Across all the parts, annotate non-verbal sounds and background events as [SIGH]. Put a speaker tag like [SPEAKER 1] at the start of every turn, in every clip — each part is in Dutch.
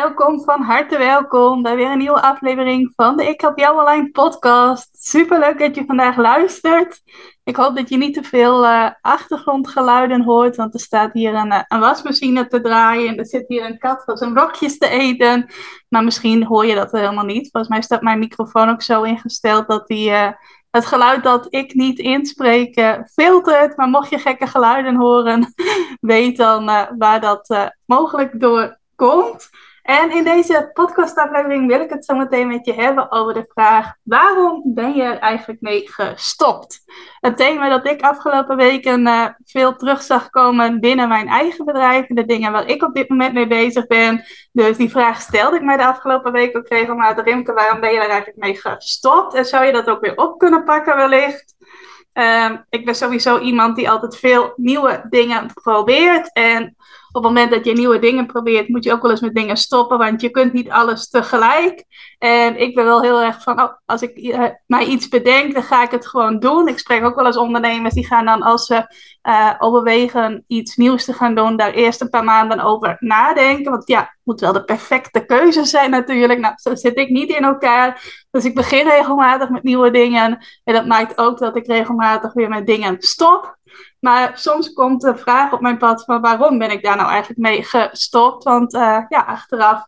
[SPEAKER 1] Welkom, van harte welkom bij weer een nieuwe aflevering van de Ik Help Jou Online podcast. Super leuk dat je vandaag luistert. Ik hoop dat je niet te veel uh, achtergrondgeluiden hoort, want er staat hier een, uh, een, wasmachine te draaien en er zit hier een kat voor zijn blokjes te eten. Maar misschien hoor je dat helemaal niet. Volgens mij staat mijn microfoon ook zo ingesteld dat die, uh, het geluid dat ik niet inspreek filtert. Maar mocht je gekke geluiden horen, [LAUGHS] weet dan waar dat mogelijk door komt. En in deze podcastaflevering wil ik het zo meteen met je hebben over de vraag: waarom ben je er eigenlijk mee gestopt? Een thema dat ik afgelopen weken uh, veel terug zag komen binnen mijn eigen bedrijf en de dingen waar ik op dit moment mee bezig ben. Dus die vraag stelde ik mij de afgelopen week ook regelmatig. Rimke, waarom ben je er eigenlijk mee gestopt? En zou je dat ook weer op kunnen pakken wellicht? Uh, ik ben sowieso iemand die altijd veel nieuwe dingen probeert. En op het moment dat je nieuwe dingen probeert, moet je ook wel eens met dingen stoppen, want je kunt niet alles tegelijk. En ik ben wel heel erg van, oh, als ik mij iets bedenk, dan ga ik het gewoon doen. Ik spreek ook wel eens ondernemers die gaan dan, als ze uh, overwegen iets nieuws te gaan doen, daar eerst een paar maanden over nadenken. Want ja, het moet wel de perfecte keuze zijn natuurlijk. Nou, zo zit ik niet in elkaar. Dus ik begin regelmatig met nieuwe dingen. En dat maakt ook dat ik regelmatig weer met dingen stop. Maar soms komt de vraag op mijn pad van waarom ben ik daar nou eigenlijk mee gestopt? Want uh, ja, achteraf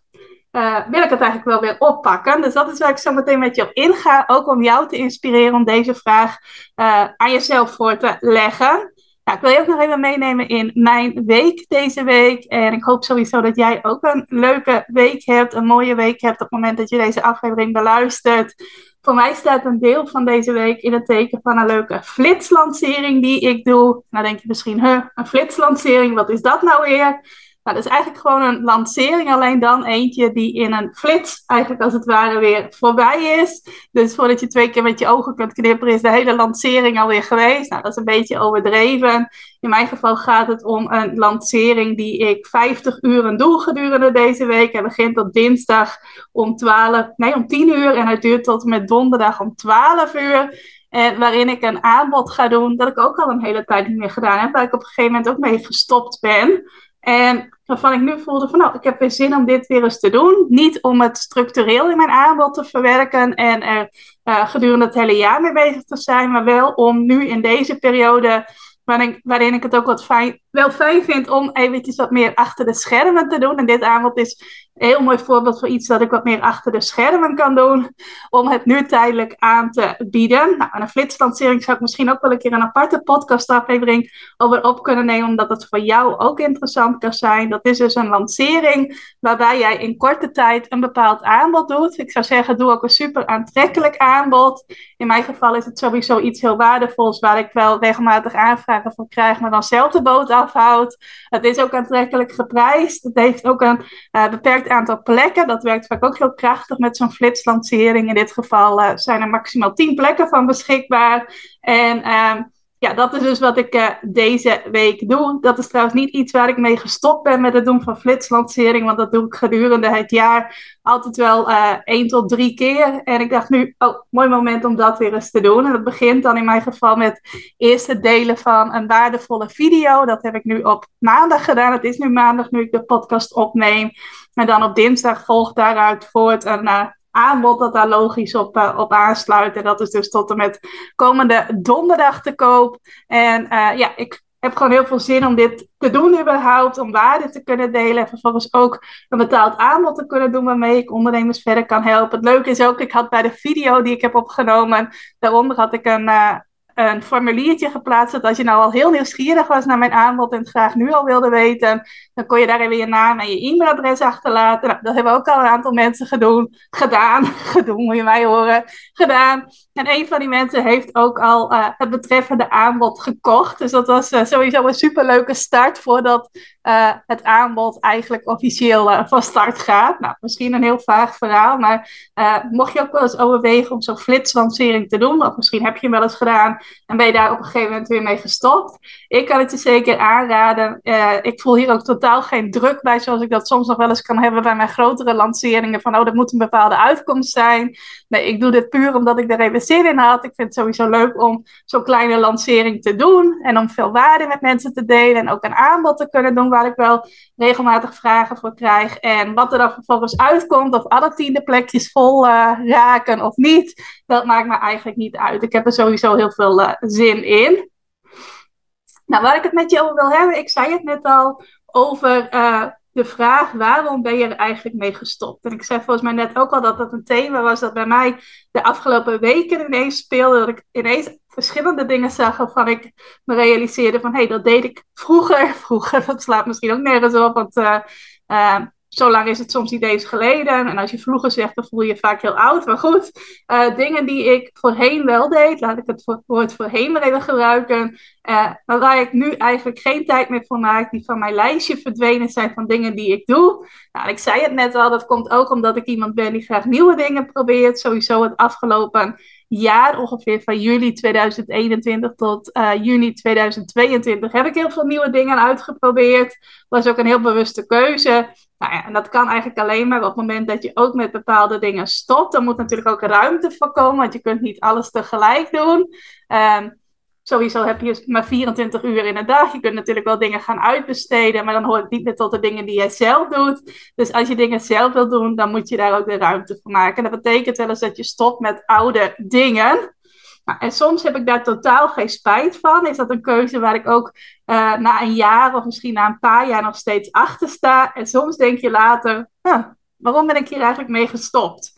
[SPEAKER 1] uh, wil ik het eigenlijk wel weer oppakken. Dus dat is waar ik zo meteen met je op inga. Ook om jou te inspireren om deze vraag uh, aan jezelf voor te leggen. Ik wil je ook nog even meenemen in mijn week deze week. En ik hoop sowieso dat jij ook een leuke week hebt, een mooie week hebt op het moment dat je deze aflevering beluistert. Voor mij staat een deel van deze week in het teken van een leuke flitslancering die ik doe. Nou denk je misschien, huh, een flitslancering, wat is dat nou weer? Nou, dat is eigenlijk gewoon een lancering, alleen dan eentje die in een flits eigenlijk als het ware weer voorbij is. Dus voordat je twee keer met je ogen kunt knipperen, is de hele lancering alweer geweest. Nou, dat is een beetje overdreven. In mijn geval gaat het om een lancering die ik 50 uur doe gedurende deze week. Het begint op dinsdag om 12, nee, om 10 uur en het duurt tot met donderdag om 12 uur. En waarin ik een aanbod ga doen dat ik ook al een hele tijd niet meer gedaan heb. Waar ik op een gegeven moment ook mee gestopt ben. En waarvan ik nu voelde van nou, ik heb weer zin om dit weer eens te doen. Niet om het structureel in mijn aanbod te verwerken en er uh, gedurende het hele jaar mee bezig te zijn, maar wel om nu in deze periode waarin waarin ik het ook wat fijn, wel fijn vind om eventjes wat meer achter de schermen te doen. En dit aanbod is heel mooi voorbeeld voor iets dat ik wat meer achter de schermen kan doen. Om het nu tijdelijk aan te bieden. Nou, een flitslancering zou ik misschien ook wel een keer een aparte podcastaflevering over op kunnen nemen. Omdat het voor jou ook interessant kan zijn. Dat is dus een lancering waarbij jij in korte tijd een bepaald aanbod doet. Ik zou zeggen, doe ook een super aantrekkelijk aanbod. In mijn geval is het sowieso iets heel waardevols waar ik wel regelmatig aanvragen voor krijg, maar dan zelf de boot afhoudt. Het is ook aantrekkelijk geprijsd. Het heeft ook een uh, beperkt aantal plekken. Dat werkt vaak ook heel krachtig met zo'n flitslancering. In dit geval uh, zijn er maximaal 10 plekken van beschikbaar. En uh, ja, dat is dus wat ik uh, deze week doe. Dat is trouwens niet iets waar ik mee gestopt ben met het doen van flitslancering. Want dat doe ik gedurende het jaar altijd wel uh, één tot drie keer. En ik dacht nu, oh, mooi moment om dat weer eens te doen. En dat begint dan in mijn geval met eerst het delen van een waardevolle video. Dat heb ik nu op maandag gedaan. Het is nu maandag nu ik de podcast opneem. En dan op dinsdag volgt daaruit voort een uh, aanbod dat daar logisch op, uh, op aansluit. En dat is dus tot en met komende donderdag te koop. En uh, ja, ik heb gewoon heel veel zin om dit te doen überhaupt, om waarde te kunnen delen en vervolgens ook een betaald aanbod te kunnen doen waarmee ik ondernemers verder kan helpen. Het leuke is ook, ik had bij de video die ik heb opgenomen, daaronder had ik een, uh, een formuliertje geplaatst dat als je nou al heel nieuwsgierig was naar mijn aanbod en het graag nu al wilde weten, dan kon je daar even je naam en je e-mailadres achterlaten. Nou, dat hebben ook al een aantal mensen gedoen, gedaan, [LAUGHS] moet je mij horen, gedaan. En een van die mensen heeft ook al uh, het betreffende aanbod gekocht. Dus dat was uh, sowieso een superleuke start voordat uh, het aanbod eigenlijk officieel van start gaat. Nou, misschien een heel vaag verhaal, maar mocht je ook wel eens overwegen om zo'n flitslancering te doen, of misschien heb je hem wel eens gedaan en ben je daar op een gegeven moment weer mee gestopt. Ik kan het je zeker aanraden. ik voel hier ook totaal geen druk bij, zoals ik dat soms nog wel eens kan hebben bij mijn grotere lanceringen. Van, oh, dat moet een bepaalde uitkomst zijn. Nee, ik doe dit puur omdat ik er even zin in had. Ik vind het sowieso leuk om zo'n kleine lancering te doen. En om veel waarde met mensen te delen. En ook een aanbod te kunnen doen waar ik wel regelmatig vragen voor krijg. En wat er dan vervolgens uitkomt, of alle tiende plekjes vol uh, raken of niet, dat maakt me eigenlijk niet uit. Ik heb er sowieso heel veel uh, zin in. Nou, waar ik het met je over wil hebben, ik zei het net al, over uh, de vraag waarom ben je er eigenlijk mee gestopt? En ik zei volgens mij net ook al dat dat een thema was dat bij mij de afgelopen weken ineens speelde. Dat ik ineens verschillende dingen zag waarvan ik me realiseerde van hé, hey, dat deed ik vroeger. [LAUGHS] Vroeger, dat slaat misschien ook nergens op, want uh, uh, zo lang is het soms niet eens geleden. En als je vroeger zegt, dan voel je je vaak heel oud. Maar goed, uh, dingen die ik voorheen wel deed, laat ik het woord voorheen maar even gebruiken. Uh, maar waar ik nu eigenlijk geen tijd meer voor maak, die van mijn lijstje verdwenen zijn van dingen die ik doe. Nou, ik zei het net al, dat komt ook omdat ik iemand ben die graag nieuwe dingen probeert. Sowieso het afgelopen jaar, ongeveer van juli 2021 tot uh, juni 2022, heb ik heel veel nieuwe dingen uitgeprobeerd. Was ook een heel bewuste keuze. Nou ja, en dat kan eigenlijk alleen maar op het moment dat je ook met bepaalde dingen stopt. Dan moet natuurlijk ook ruimte voor komen, want je kunt niet alles tegelijk doen. Um, sowieso heb je maar 24 uur in een dag. Je kunt natuurlijk wel dingen gaan uitbesteden, maar dan hoort het niet meer tot de dingen die jij zelf doet. Dus als je dingen zelf wil doen, dan moet je daar ook de ruimte voor maken. dat betekent wel eens dat je stopt met oude dingen. Nou, en soms heb ik daar totaal geen spijt van. Is dat een keuze waar ik ook uh, na een jaar of misschien na een paar jaar nog steeds achter sta. En soms denk je later, waarom ben ik hier eigenlijk mee gestopt?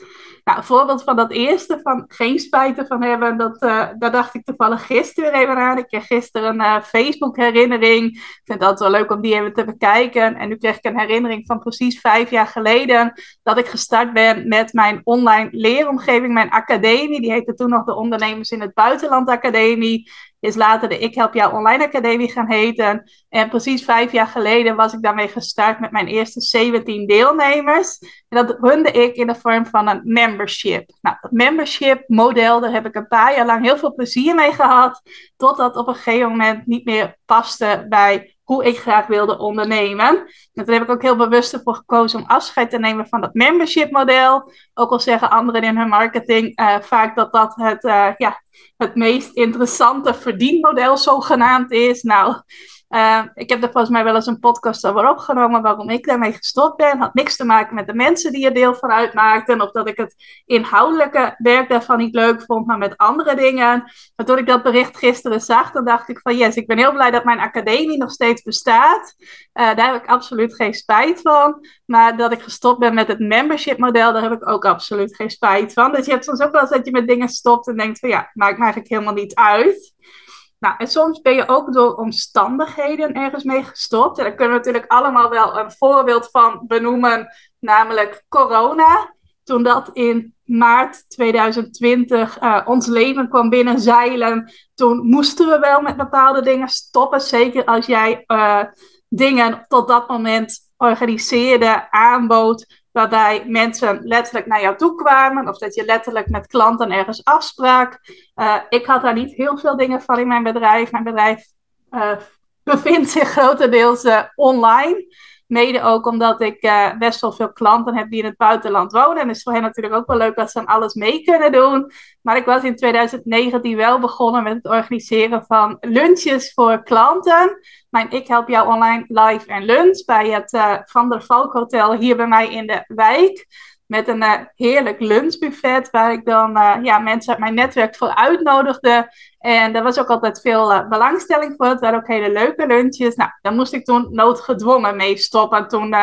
[SPEAKER 1] Nou, een voorbeeld van dat eerste, van geen spijt van hebben, dat, uh, daar dacht ik toevallig gisteren even aan. Ik kreeg gisteren een uh, Facebook-herinnering. Ik vind het altijd wel leuk om die even te bekijken. En nu kreeg ik een herinnering van precies vijf jaar geleden dat ik gestart ben met mijn online leeromgeving, mijn academie. Die heette toen nog de Ondernemers in het Buitenland Academie is later de Ik Help Jou Online Academie gaan heten. En precies vijf jaar geleden was ik daarmee gestart met mijn eerste 17 deelnemers. En dat runde ik in de vorm van een membership. Nou, dat membership model, daar heb ik een paar jaar lang heel veel plezier mee gehad. Totdat op een gegeven moment niet meer paste bij hoe ik graag wilde ondernemen. En toen heb ik ook heel bewust ervoor gekozen om afscheid te nemen van dat membership model. Ook al zeggen anderen in hun marketing uh, vaak dat dat het, uh, ja, het meest interessante verdienmodel zogenaamd is. Nou, uh, ik heb er volgens mij wel eens een podcast over opgenomen waarom ik daarmee gestopt ben. Had niks te maken met de mensen die er deel van uitmaakten. Of dat ik het inhoudelijke werk daarvan niet leuk vond, maar met andere dingen. Maar toen ik dat bericht gisteren zag, dan dacht ik van yes, ik ben heel blij dat mijn academie nog steeds bestaat. Uh, daar heb ik absoluut geen spijt van. Maar dat ik gestopt ben met het membership model, daar heb ik ook absoluut geen spijt van. Dus je hebt soms ook wel eens dat je met dingen stopt en denkt van ja, maakt me eigenlijk helemaal niet uit. Nou, en soms ben je ook door omstandigheden ergens mee gestopt. En daar kunnen we natuurlijk allemaal wel een voorbeeld van benoemen, namelijk corona. Toen dat in maart 2020 uh, eh, ons leven kwam binnenzeilen, toen moesten we wel met bepaalde dingen stoppen. Zeker als jij uh, dingen tot dat moment organiseerde, aanbood, waarbij mensen letterlijk naar jou toe kwamen of dat je letterlijk met klanten ergens afsprak. Uh, ik had daar niet heel veel dingen van in mijn bedrijf. Mijn bedrijf uh, bevindt zich grotendeels uh, online. Mede ook omdat ik best wel veel klanten heb die in het buitenland wonen. En het is voor hen natuurlijk ook wel leuk dat ze dan alles mee kunnen doen. Maar ik was in 2019 wel begonnen met het organiseren van lunches voor klanten. Mijn Ik Help Jou Online Live en Lunch bij het uh, Van der Valk Hotel hier bij mij in de wijk. Met een uh, heerlijk lunchbuffet waar ik dan ja, mensen uit mijn netwerk voor uitnodigde. En daar was ook altijd veel belangstelling voor. Het waren ook hele leuke lunches. Nou, daar moest ik toen noodgedwongen mee stoppen toen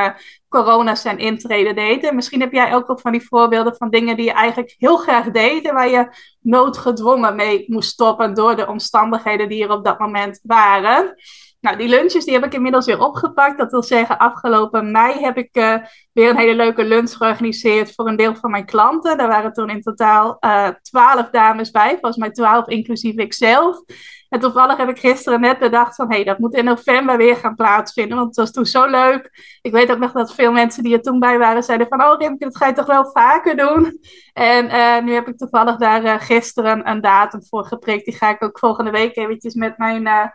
[SPEAKER 1] corona zijn intrede deed. En misschien heb jij ook wel van die voorbeelden van dingen die je eigenlijk heel graag deed. En waar je noodgedwongen mee moest stoppen door de omstandigheden die er op dat moment waren. Nou, die lunches die heb ik inmiddels weer opgepakt. Dat wil zeggen, afgelopen mei heb ik uh, weer een hele leuke lunch georganiseerd voor een deel van mijn klanten. Daar waren toen in totaal eh, twaalf dames bij, volgens mij twaalf inclusief ikzelf. En toevallig heb ik gisteren net bedacht van, hé, hey, dat moet in november weer gaan plaatsvinden, want het was toen zo leuk. Ik weet ook nog dat veel mensen die er toen bij waren, zeiden van, oh Rimke, dat ga je toch wel vaker doen? En uh, nu heb ik toevallig daar gisteren een datum voor geprikt. Die ga ik ook volgende week eventjes met mijn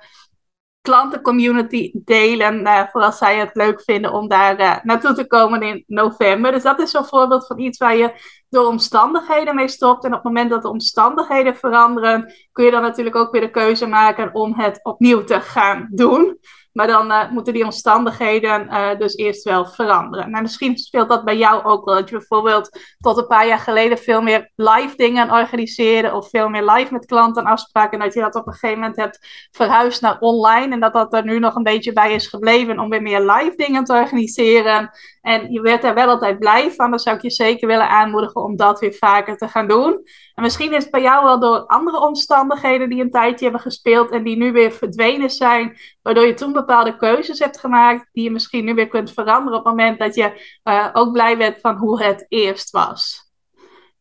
[SPEAKER 1] klantencommunity delen. Uh, voor als zij het leuk vinden om daar uh, naartoe te komen in november. Dus dat is zo'n voorbeeld van iets waar je door omstandigheden mee stopt. En op het moment dat de omstandigheden veranderen, kun je dan natuurlijk ook weer de keuze maken om het opnieuw te gaan doen. Maar dan uh, moeten die omstandigheden uh, dus eerst wel veranderen. Nou, misschien speelt dat bij jou ook wel. Dat je bijvoorbeeld tot een paar jaar geleden veel meer live dingen organiseerde. Of veel meer live met klanten afspraken. En dat je dat op een gegeven moment hebt verhuisd naar online. En dat dat er nu nog een beetje bij is gebleven om weer meer live dingen te organiseren. En je werd er wel altijd blij van. Dan zou ik je zeker willen aanmoedigen om dat weer vaker te gaan doen. En misschien is het bij jou wel door andere omstandigheden die een tijdje hebben gespeeld en die nu weer verdwenen zijn, waardoor je toen bepaalde keuzes hebt gemaakt die je misschien nu weer kunt veranderen op het moment dat je uh, ook blij bent van hoe het eerst was.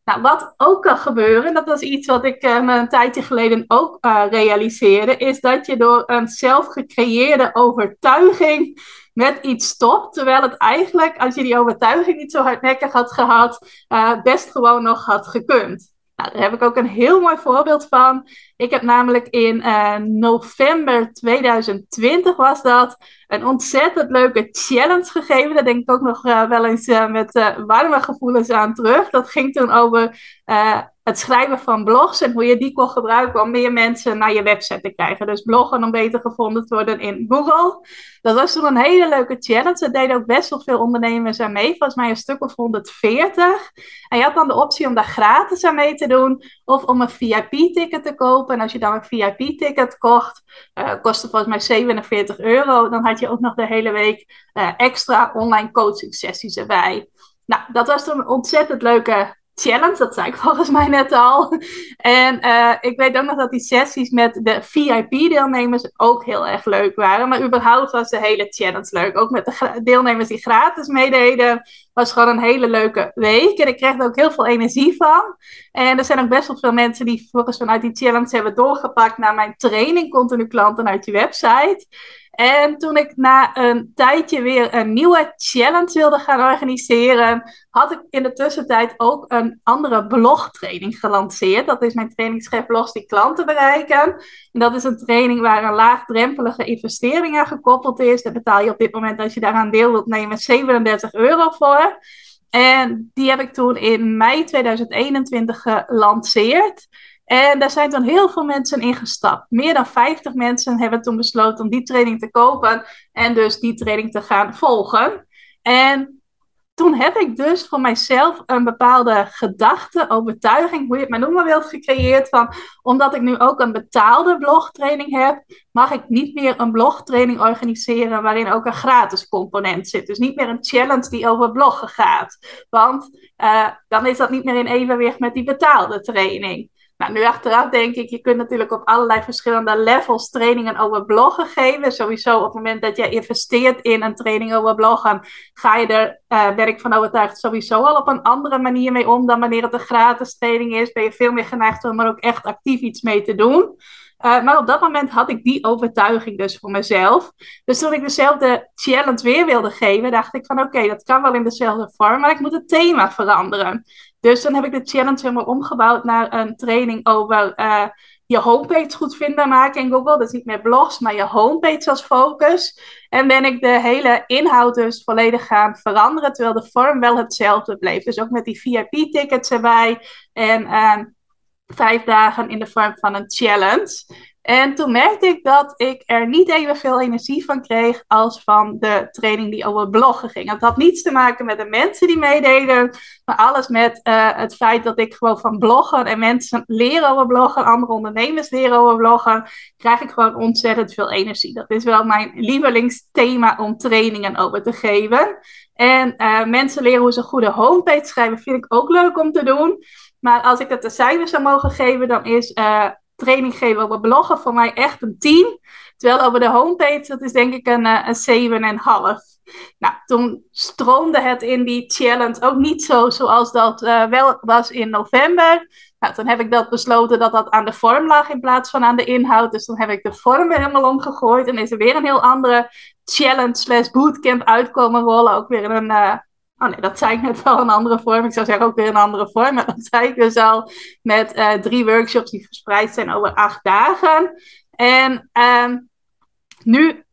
[SPEAKER 1] Nou, wat ook kan gebeuren, dat was iets wat ik uh, een tijdje geleden ook uh, realiseerde, is dat je door een zelf gecreëerde overtuiging met iets stopt. Terwijl het eigenlijk, als je die overtuiging niet zo hardnekkig had gehad, best gewoon nog had gekund. Nou, daar heb ik ook een heel mooi voorbeeld van. Ik heb namelijk in uh, november 2020 was dat een ontzettend leuke challenge gegeven. Daar denk ik ook nog uh, wel eens uh, met warme gevoelens aan terug. Dat ging toen over het schrijven van blogs en hoe je die kon gebruiken om meer mensen naar je website te krijgen. Dus bloggen om beter gevonden te worden in Google. Dat was toen een hele leuke challenge. Er deden ook best wel veel ondernemers aan mee. Volgens mij een stuk of 140. En je had dan de optie om daar gratis aan mee te doen. Of om een VIP-ticket te kopen. En als je dan een VIP-ticket kocht, uh, kostte volgens mij 47 euro. Dan had je ook nog de hele week uh, extra online coaching sessies erbij. Nou, dat was een ontzettend leuke challenge, dat zei ik [LAUGHS] volgens mij net al. En uh, ik weet ook nog dat die sessies met de VIP-deelnemers ook heel erg leuk waren. Maar überhaupt was de hele challenge leuk. Ook met de deelnemers die gratis meededen, was gewoon een hele leuke week. En ik kreeg er ook heel veel energie van. En er zijn ook best wel veel mensen die volgens vanuit die challenge hebben doorgepakt naar mijn training Continu Klanten uit je website. En toen ik na een tijdje weer een nieuwe challenge wilde gaan organiseren, had ik in de tussentijd ook een andere blogtraining gelanceerd. Dat is mijn training Schep Blogs die klanten bereiken. En dat is een training waar een laagdrempelige investering aan gekoppeld is. Daar betaal je op dit moment, als je daaraan deel wilt nemen, 37 euro voor. En die heb ik toen in mei 2021 gelanceerd. En daar zijn dan heel veel mensen in gestapt. Meer dan 50 mensen hebben toen besloten om die training te kopen en dus die training te gaan volgen. En toen heb ik dus voor mijzelf een bepaalde gedachte, overtuiging, hoe je het maar noemen wilt, gecreëerd van, omdat ik nu ook een betaalde blogtraining heb, mag ik niet meer een blogtraining organiseren waarin ook een gratis component zit. Dus niet meer een challenge die over bloggen gaat. Want uh, dan is dat niet meer in evenwicht met die betaalde training. Nou, nu achteraf denk ik, je kunt natuurlijk op allerlei verschillende levels trainingen over bloggen geven. Sowieso op het moment dat je investeert in een training over bloggen, ga je er, uh, ben ik van overtuigd, sowieso al op een andere manier mee om dan wanneer het een gratis training is. Ben je veel meer geneigd om er ook echt actief iets mee te doen. Uh, maar op dat moment had ik die overtuiging dus voor mezelf. Dus toen ik dezelfde challenge weer wilde geven, dacht ik van oké, dat kan wel in dezelfde vorm, maar ik moet het thema veranderen. Dus dan heb ik de challenge helemaal omgebouwd naar een training over uh, je homepage goed vindbaar maken in Google. Dus niet meer blogs, maar je homepage als focus. En ben ik de hele inhoud dus volledig gaan veranderen, terwijl de vorm wel hetzelfde bleef. Dus ook met die VIP-tickets erbij. En uh, vijf dagen in de vorm van een challenge. En toen merkte ik dat ik er niet evenveel energie van kreeg als van de training die over bloggen ging. Het had niets te maken met de mensen die meededen, maar alles met uh, het feit dat ik gewoon van bloggen en mensen leren over bloggen, andere ondernemers leren over bloggen, krijg ik gewoon ontzettend veel energie. Dat is wel mijn lievelingsthema om trainingen over te geven. En uh, mensen leren hoe ze een goede homepage schrijven, vind ik ook leuk om te doen. Maar als ik het de cijfers zou mogen geven, dan is uh, training geven over bloggen voor mij echt een 10. Terwijl over de homepage, dat is denk ik een, uh, een 7,5. Nou, toen stroomde het in die challenge ook niet zo zoals dat uh, wel was in november. Nou, toen heb ik dat besloten dat dat aan de vorm lag in plaats van aan de inhoud. Dus toen heb ik de vorm weer helemaal omgegooid. En is er weer een heel andere challenge slash bootcamp uitkomen rollen. Ook weer een, Oh nee, dat zei ik net wel een andere vorm. Ik zou zeggen ook weer een andere vorm. Maar dat zei ik dus al met uh, drie workshops die verspreid zijn over acht dagen. En um, nu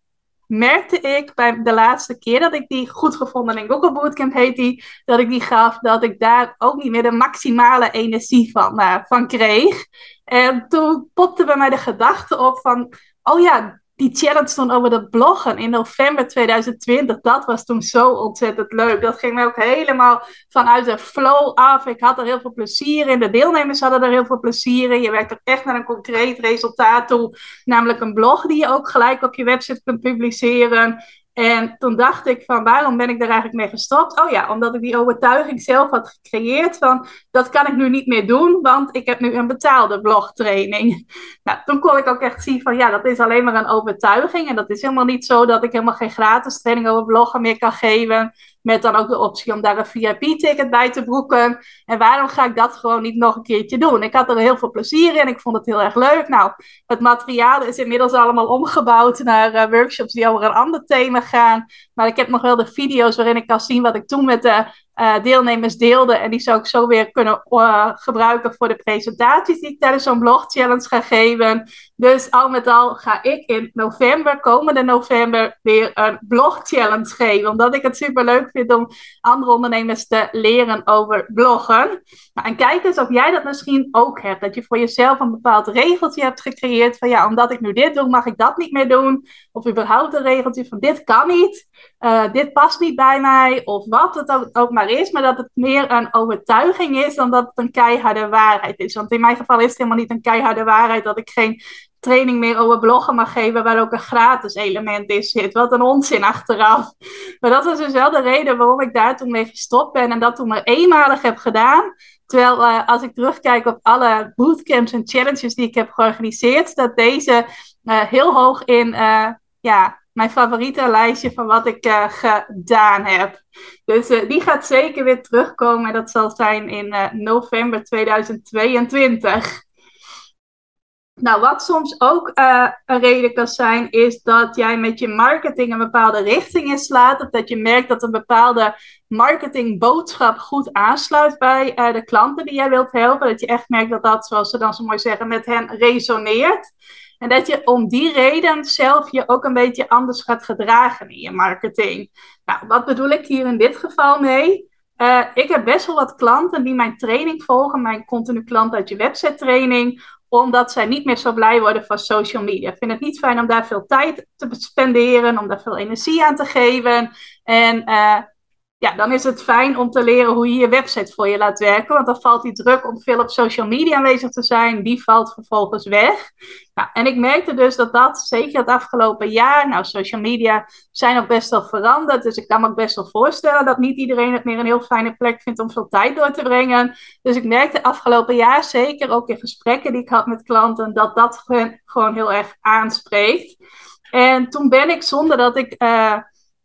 [SPEAKER 1] merkte ik bij de laatste keer dat ik die goed gevonden in Google Bootcamp heet die, dat ik die gaf, dat ik daar ook niet meer de maximale energie van, uh, van kreeg. En toen popte bij mij de gedachte op van, oh ja, die challenge toen over dat bloggen in november 2020, dat was toen zo ontzettend leuk. Dat ging ook helemaal vanuit de flow af. Ik had er heel veel plezier in. De deelnemers hadden er heel veel plezier in. Je werkt ook echt naar een concreet resultaat toe, namelijk een blog die je ook gelijk op je website kunt publiceren. En toen dacht ik van waarom ben ik daar eigenlijk mee gestopt? Oh ja, omdat ik die overtuiging zelf had gecreëerd van dat kan ik nu niet meer doen, want ik heb nu een betaalde blogtraining. [LAUGHS] Nou, toen kon ik ook echt zien van ja, dat is alleen maar een overtuiging en dat is helemaal niet zo dat ik helemaal geen gratis training over bloggen meer kan geven. Met dan ook de optie om daar een VIP-ticket bij te boeken. En waarom ga ik dat gewoon niet nog een keertje doen? Ik had er heel veel plezier in. Ik vond het heel erg leuk. Nou, het materiaal is inmiddels allemaal omgebouwd naar uh, workshops die over een ander thema gaan. Maar ik heb nog wel de video's waarin ik kan zien wat ik toen met de uh, deelnemers deelde. En die zou ik zo weer kunnen uh, gebruiken voor de presentaties die ik tijdens zo'n blog challenge ga geven. Dus al met al ga ik in november, komende november, weer een blog challenge geven. Omdat ik het super leuk vind om andere ondernemers te leren over bloggen. Nou, en kijk eens of jij dat misschien ook hebt. Dat je voor jezelf een bepaald regeltje hebt gecreëerd. Van ja, omdat ik nu dit doe, mag ik dat niet meer doen. Of überhaupt een regeltje van dit kan niet. Uh, dit past niet bij mij. Of wat het ook, maar is. Maar dat het meer een overtuiging is dan dat het een keiharde waarheid is. Want in mijn geval is het helemaal niet een keiharde waarheid dat ik geen training meer over bloggen mag geven waar ook een gratis element in zit. Wat een onzin achteraf. Maar dat was dus wel de reden waarom ik daar toen mee gestopt ben en dat toen maar eenmalig heb gedaan. Terwijl uh, als ik terugkijk op alle bootcamps en challenges die ik heb georganiseerd, dat deze uh, heel hoog in ja, mijn favoriete lijstje van wat ik gedaan heb. Dus die gaat zeker weer terugkomen. En dat zal zijn in november 2022. Nou, wat soms ook een reden kan zijn, is dat jij met je marketing een bepaalde richting inslaat. Of dat je merkt dat een bepaalde marketingboodschap goed aansluit bij de klanten die jij wilt helpen. Dat je echt merkt dat dat, zoals ze dan zo mooi zeggen, met hen resoneert. En dat je om die reden zelf je ook een beetje anders gaat gedragen in je marketing. Nou, wat bedoel ik hier in dit geval mee? Uh, ik heb best wel wat klanten die mijn training volgen, mijn continu klant uit je website training omdat zij niet meer zo blij worden van social media. Ik vind het niet fijn om daar veel tijd te spenderen, om daar veel energie aan te geven. En uh, ja, dan is het fijn om te leren hoe je je website voor je laat werken. Want dan valt die druk om veel op social media aanwezig te zijn, die valt vervolgens weg. Nou, en ik merkte dus dat dat zeker het afgelopen jaar, nou, social media zijn ook best wel veranderd. Dus ik kan me ook best wel voorstellen dat niet iedereen het meer een heel fijne plek vindt om veel tijd door te brengen. Dus ik merkte afgelopen jaar zeker ook in gesprekken die ik had met klanten, dat dat gewoon heel erg aanspreekt. En toen ben ik, zonder dat ik uh,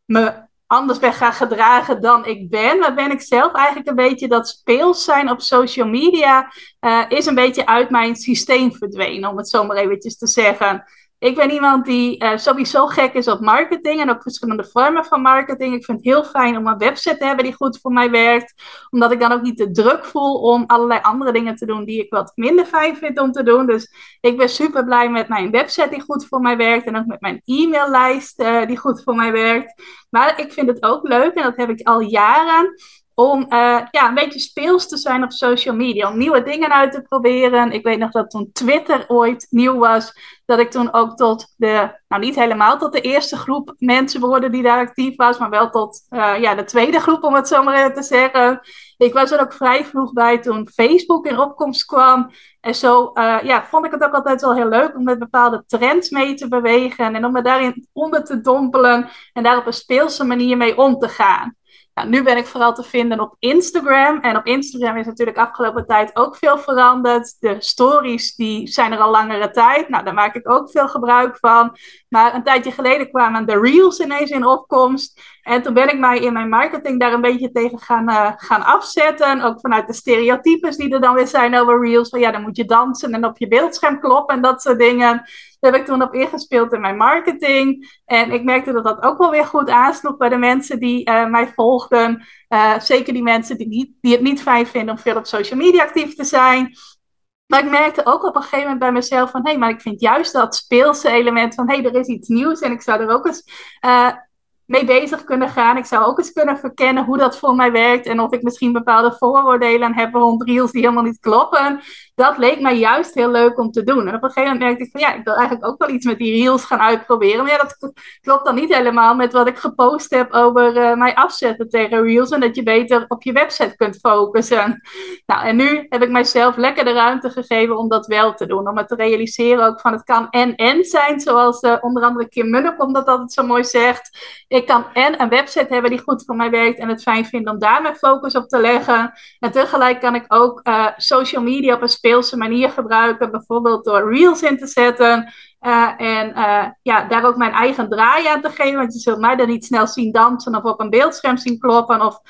[SPEAKER 1] me anders ben gaan gedragen dan ik ben. Maar ben ik zelf eigenlijk een beetje dat speels zijn op social media uh, is een beetje uit mijn systeem verdwenen, om het zo maar eventjes te zeggen. Ik ben iemand die uh, sowieso gek is op marketing en ook verschillende vormen van marketing. Ik vind het heel fijn om een website te hebben die goed voor mij werkt. Omdat ik dan ook niet de druk voel om allerlei andere dingen te doen die ik wat minder fijn vind om te doen. Dus ik ben super blij met mijn website die goed voor mij werkt. En ook met mijn e-maillijst uh, die goed voor mij werkt. Maar ik vind het ook leuk, en dat heb ik al jaren, om uh, ja, een beetje speels te zijn op social media. Om nieuwe dingen uit te proberen. Ik weet nog dat toen Twitter ooit nieuw was. Dat ik toen ook tot de, nou niet helemaal tot de eerste groep mensen behoorde die daar actief was. Maar wel tot uh, ja, de tweede groep om het zo maar te zeggen. Ik was er ook vrij vroeg bij toen Facebook in opkomst kwam. En zo uh, ja, vond ik het ook altijd wel heel leuk om met bepaalde trends mee te bewegen. En om me daarin onder te dompelen. En daar op een speelse manier mee om te gaan. Nou, nu ben ik vooral te vinden op Instagram. En op Instagram is natuurlijk afgelopen tijd ook veel veranderd. De stories die zijn er al langere tijd. Nou, daar maak ik ook veel gebruik van. Maar een tijdje geleden kwamen de reels ineens in opkomst. En toen ben ik mij in mijn marketing daar een beetje tegen gaan, uh, gaan afzetten. Ook vanuit de stereotypes die er dan weer zijn over reels. Van ja, dan moet je dansen en op je beeldscherm kloppen en dat soort dingen. Daar heb ik toen op ingespeeld in mijn marketing. En ik merkte dat dat ook wel weer goed aansloeg bij de mensen die uh, mij volgden. Uh, zeker die mensen die, niet, die het niet fijn vinden om veel op social media actief te zijn. Maar ik merkte ook op een gegeven moment bij mezelf van... hé, maar ik vind juist dat speelse element van... hé, hey, er is iets nieuws en ik zou er ook eens mee bezig kunnen gaan. Ik zou ook eens kunnen verkennen hoe dat voor mij werkt en of ik misschien bepaalde vooroordelen heb rond reels die helemaal niet kloppen. Dat leek mij juist heel leuk om te doen. En op een gegeven moment merkte ik van ja, ik wil eigenlijk ook wel iets met die reels gaan uitproberen. Maar ja, dat klopt dan niet helemaal met wat ik gepost heb over uh, mij afzetten tegen reels en dat je beter op je website kunt focussen. Nou, en nu heb ik mijzelf lekker de ruimte gegeven om dat wel te doen. Om het te realiseren ook van het kan en-en zijn, zoals uh, onder andere Kim Munnekom dat altijd zo mooi zegt ik kan en een website hebben die goed voor mij werkt en het fijn vind om daar mijn focus op te leggen. En tegelijk kan ik ook uh, social media op een speelse manier gebruiken, bijvoorbeeld door reels in te zetten. Uh, en uh, ja, daar ook mijn eigen draai aan te geven. Want je zult mij dan niet snel zien dansen of op een beeldscherm zien kloppen. Of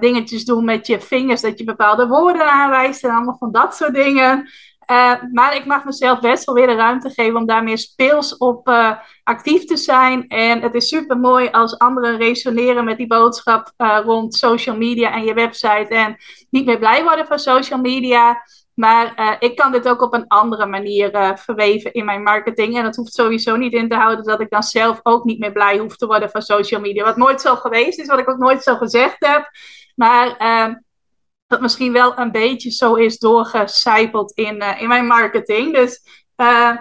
[SPEAKER 1] dingetjes doen met je vingers dat je bepaalde woorden aanwijst. En allemaal van dat soort dingen. Uh, maar ik mag mezelf best wel weer de ruimte geven om daar meer speels op uh, actief te zijn. En het is super mooi als anderen resoneren met die boodschap uh, rond social media en je website. En niet meer blij worden van social media. Maar ik kan dit ook op een andere manier verweven in mijn marketing. En dat hoeft sowieso niet in te houden dat ik dan zelf ook niet meer blij hoef te worden van social media. Wat nooit zo geweest is, wat ik ook nooit zo gezegd heb. Maar ehm, dat misschien wel een beetje zo is doorgecijpeld in, uh, in mijn marketing. Dus uh,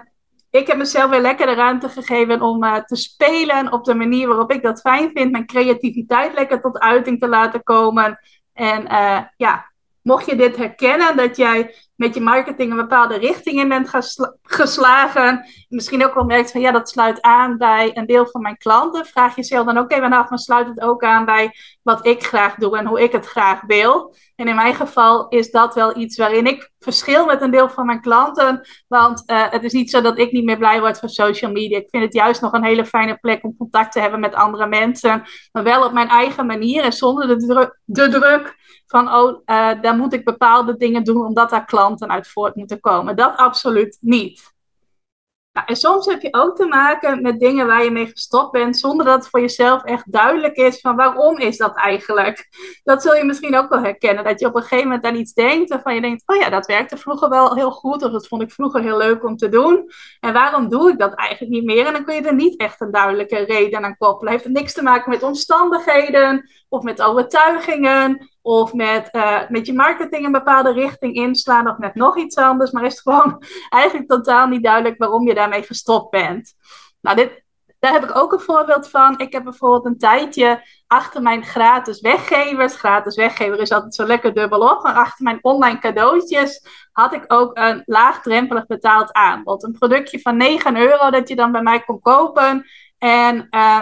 [SPEAKER 1] ik heb mezelf weer lekker de ruimte gegeven om uh, te spelen op de manier waarop ik dat fijn vind. Mijn creativiteit lekker tot uiting te laten komen. En ja, mocht je dit herkennen, dat jij met je marketing een bepaalde richting in bent geslagen. Misschien ook wel merkt van ja, dat sluit aan bij een deel van mijn klanten. Vraag jezelf dan ook even af, maar sluit het ook aan bij wat ik graag doe en hoe ik het graag wil. En in mijn geval is dat wel iets waarin ik verschil met een deel van mijn klanten. Want uh, het is niet zo dat ik niet meer blij word van social media. Ik vind het juist nog een hele fijne plek om contact te hebben met andere mensen. Maar wel op mijn eigen manier en zonder de, dru de druk van, oh, uh, daar moet ik bepaalde dingen doen omdat daar klanten uit voort moeten komen. Dat absoluut niet. Nou, en soms heb je ook te maken met dingen waar je mee gestopt bent, zonder dat het voor jezelf echt duidelijk is van waarom is dat eigenlijk. Dat zul je misschien ook wel herkennen, dat je op een gegeven moment aan iets denkt waarvan je denkt, oh ja, dat werkte vroeger wel heel goed, of dat vond ik vroeger heel leuk om te doen. En waarom doe ik dat eigenlijk niet meer? En dan kun je er niet echt een duidelijke reden aan koppelen. Het heeft niks te maken met omstandigheden of met overtuigingen of met, uh, met je marketing een bepaalde richting inslaan of met nog iets anders, maar is het gewoon [LAUGHS] eigenlijk totaal niet duidelijk waarom je daarmee gestopt bent. Nou, dit, daar heb ik ook een voorbeeld van. Ik heb bijvoorbeeld een tijdje achter mijn gratis weggevers, gratis weggever is altijd zo lekker dubbelop, maar achter mijn online cadeautjes had ik ook een laagdrempelig betaald aanbod. Een productje van 9 euro dat je dan bij mij kon kopen. En uh,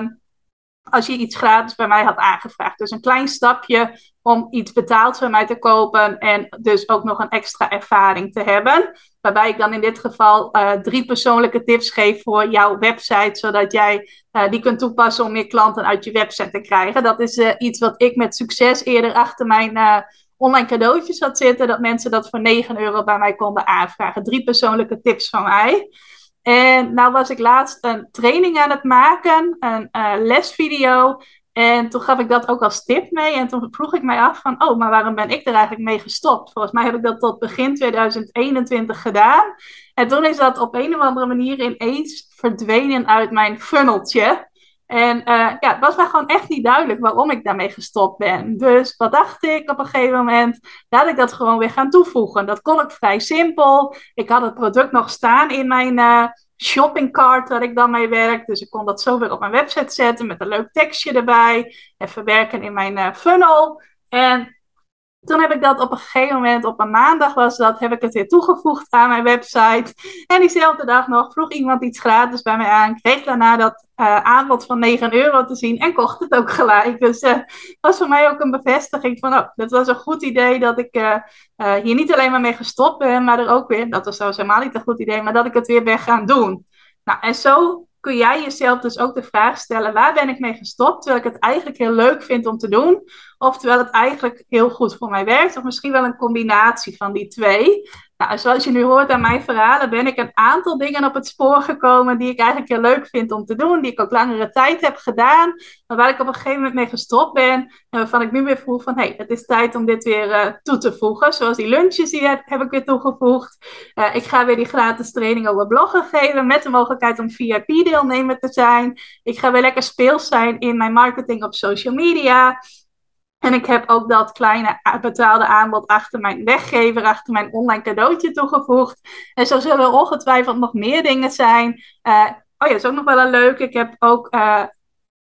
[SPEAKER 1] als je iets gratis bij mij had aangevraagd. Dus een klein stapje om iets betaald van mij te kopen en dus ook nog een extra ervaring te hebben. Waarbij ik dan in dit geval uh, drie persoonlijke tips geef voor jouw website, zodat jij uh, die kunt toepassen om meer klanten uit je website te krijgen. Dat is uh, iets wat ik met succes eerder achter mijn online cadeautjes had zitten, dat mensen dat voor 9 euro bij mij konden aanvragen. Drie persoonlijke tips van mij. En nou was ik laatst een training aan het maken, een uh, lesvideo. En toen gaf ik dat ook als tip mee. En toen vroeg ik mij af van, oh, maar waarom ben ik er eigenlijk mee gestopt? Volgens mij heb ik dat tot begin 2021 gedaan. En toen is dat op een of andere manier ineens verdwenen uit mijn funneltje. En uh, ja, het was mij gewoon echt niet duidelijk waarom ik daarmee gestopt ben. Dus wat dacht ik op een gegeven moment? Laat ik dat gewoon weer gaan toevoegen. Dat kon ik vrij simpel. Ik had het product nog staan in mijn uh, shoppingcart waar ik dan mee werk. Dus ik kon dat zo weer op mijn website zetten met een leuk tekstje erbij. En verwerken in mijn uh, funnel. En toen heb ik dat op een gegeven moment, op een maandag was dat, heb ik het weer toegevoegd aan mijn website. En diezelfde dag nog vroeg iemand iets gratis bij mij aan. Kreeg daarna dat uh, aanbod van 9 euro te zien en kocht het ook gelijk. Dus uh, was voor mij ook een bevestiging van, oh, dat was een goed idee dat ik uh, hier niet alleen maar mee gestopt ben, maar er ook weer, dat was zelfs helemaal niet een goed idee, maar dat ik het weer ben gaan doen. Nou, en zo kun jij jezelf dus ook de vraag stellen: waar ben ik mee gestopt? Terwijl ik het eigenlijk heel leuk vind om te doen. Of het eigenlijk heel goed voor mij werkt. Of misschien wel een combinatie van die twee. Nou, zoals je nu hoort aan mijn verhalen, ben ik een aantal dingen op het spoor gekomen die ik eigenlijk heel leuk vind om te doen, die ik ook langere tijd heb gedaan, maar waar ik op een gegeven moment mee gestopt ben en waarvan ik nu weer voel van, hé, hey, het is tijd om dit weer uh, toe te voegen. Zoals die lunches, die heb, heb ik weer toegevoegd. Uh, ik ga weer die gratis training over bloggen geven met de mogelijkheid om VIP-deelnemer te zijn. Ik ga weer lekker speels zijn in mijn marketing op social media. En ik heb ook dat kleine betaalde aanbod achter mijn weggever, achter mijn online cadeautje toegevoegd. En zo zullen ongetwijfeld nog meer dingen zijn. Uh, oh ja, is ook nog wel een leuke. Ik heb ook uh,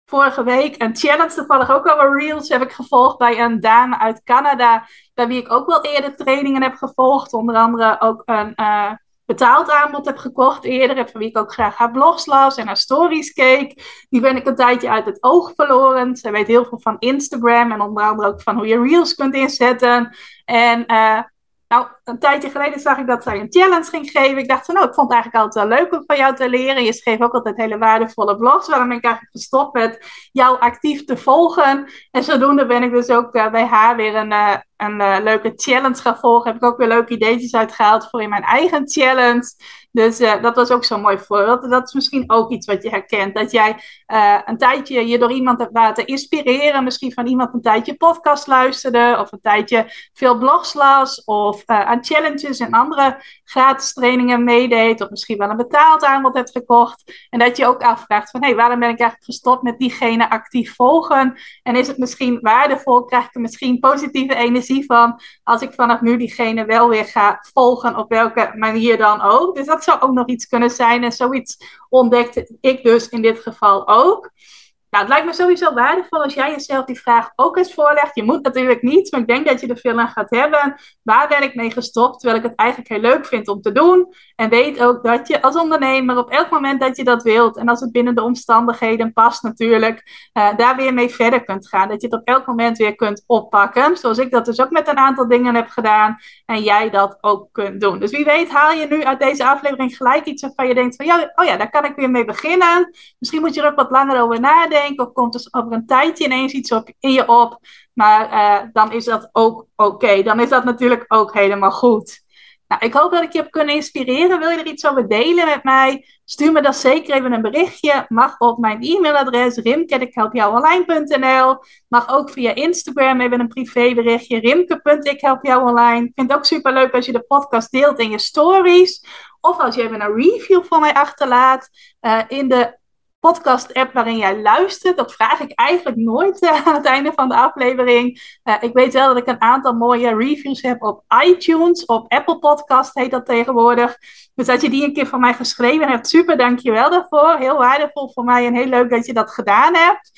[SPEAKER 1] vorige week een challenge, toevallig ook al reels, heb ik gevolgd bij een dame uit Canada. Bij wie ik ook wel eerder trainingen heb gevolgd. Onder andere ook een... Uh, betaald aanbod heb gekocht eerder. En van wie ik ook graag haar blogs las en haar stories keek. Die ben ik een tijdje uit het oog verloren. Zij weet heel veel van Instagram en onder andere ook van hoe je reels kunt inzetten. En uh, nou, een tijdje geleden zag ik dat zij een challenge ging geven. Ik dacht van, nou, ik vond het eigenlijk altijd wel leuk om van jou te leren. Je schreef ook altijd hele waardevolle blogs. Waarom ben ik eigenlijk gestopt met jou actief te volgen. En zodoende ben ik dus ook uh, bij haar weer een, uh, een uh, leuke challenge gaan volgen. Heb ik ook weer leuke ideetjes uitgehaald voor in mijn eigen challenge. Dus uh, dat was ook zo'n mooi voorbeeld. Dat is misschien ook iets wat je herkent. Dat jij uh, een tijdje je door iemand hebt laten inspireren. Misschien van iemand een tijdje podcast luisterde. Of een tijdje veel blogs las. Of aan challenges en andere gratis trainingen meedeed. Of misschien wel een betaald aanbod hebt gekocht. En dat je ook afvraagt van... Hé, hey, waarom ben ik eigenlijk gestopt met diegene actief volgen? En is het misschien waardevol? Krijg ik er misschien positieve energie van? Als ik vanaf nu diegene wel weer ga volgen. Op welke manier dan ook. Dus dat dat zou ook nog iets kunnen zijn. En zoiets ontdekte ik dus in dit geval ook. Nou, het lijkt me sowieso waardevol als jij jezelf die vraag ook eens voorlegt. Je moet natuurlijk niet, maar ik denk dat je er veel aan gaat hebben. Waar ben ik mee gestopt, terwijl ik het eigenlijk heel leuk vind om te doen? En weet ook dat je als ondernemer op elk moment dat je dat wilt, en als het binnen de omstandigheden past natuurlijk, uh, daar weer mee verder kunt gaan. Dat je het op elk moment weer kunt oppakken. Zoals ik dat dus ook met een aantal dingen heb gedaan. En jij dat ook kunt doen. Dus wie weet haal je nu uit deze aflevering gelijk iets waarvan je denkt van, ja, oh ja, daar kan ik weer mee beginnen. Misschien moet je er ook wat langer over nadenken of komt er over een tijdje ineens iets op, in je op. Maar uh, dan is dat ook oké. Dan is dat natuurlijk ook helemaal goed. Nou, ik hoop dat ik je heb kunnen inspireren. Wil je er iets over delen met mij? Stuur me dan zeker even een berichtje. Mag op mijn e-mailadres rimke.ikhelpjouonline.nl Mag ook via Instagram even een privéberichtje rimke.ikhelpjouonline. Ik vind het ook super leuk als je de podcast deelt in je stories. Of als je even een review van mij achterlaat uh, in de podcast-app waarin jij luistert. Dat vraag ik eigenlijk nooit uh, [LAUGHS] aan het einde van de aflevering. Uh, ik weet wel dat ik een aantal mooie reviews heb op iTunes, op Apple Podcast heet dat tegenwoordig. Dus dat je die een keer van mij geschreven hebt, super, dankjewel daarvoor. Heel waardevol voor mij en heel leuk dat je dat gedaan hebt.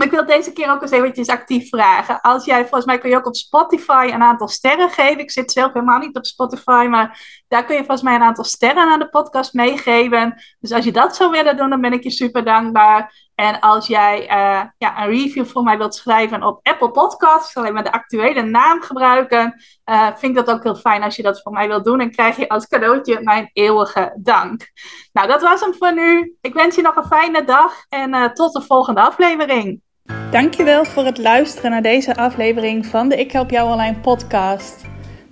[SPEAKER 1] Maar ik wil deze keer ook eens eventjes actief vragen. Als jij, volgens mij kun je ook op Spotify een aantal sterren geven. Ik zit zelf helemaal niet op Spotify, maar daar kun je volgens mij een aantal sterren aan de podcast meegeven. Dus als je dat zou willen doen, dan ben ik je super dankbaar. En als jij uh, ja, een review voor mij wilt schrijven op Apple Podcasts, alleen maar de actuele naam gebruiken, uh, vind ik dat ook heel fijn als je dat voor mij wilt doen. En krijg je als cadeautje mijn eeuwige dank. Nou, dat was hem voor nu. Ik wens je nog een fijne dag en uh, tot de volgende aflevering. Dankjewel voor het luisteren naar deze aflevering van de Ik Help Jou Online podcast.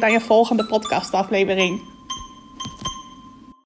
[SPEAKER 1] weer bij een volgende podcastaflevering.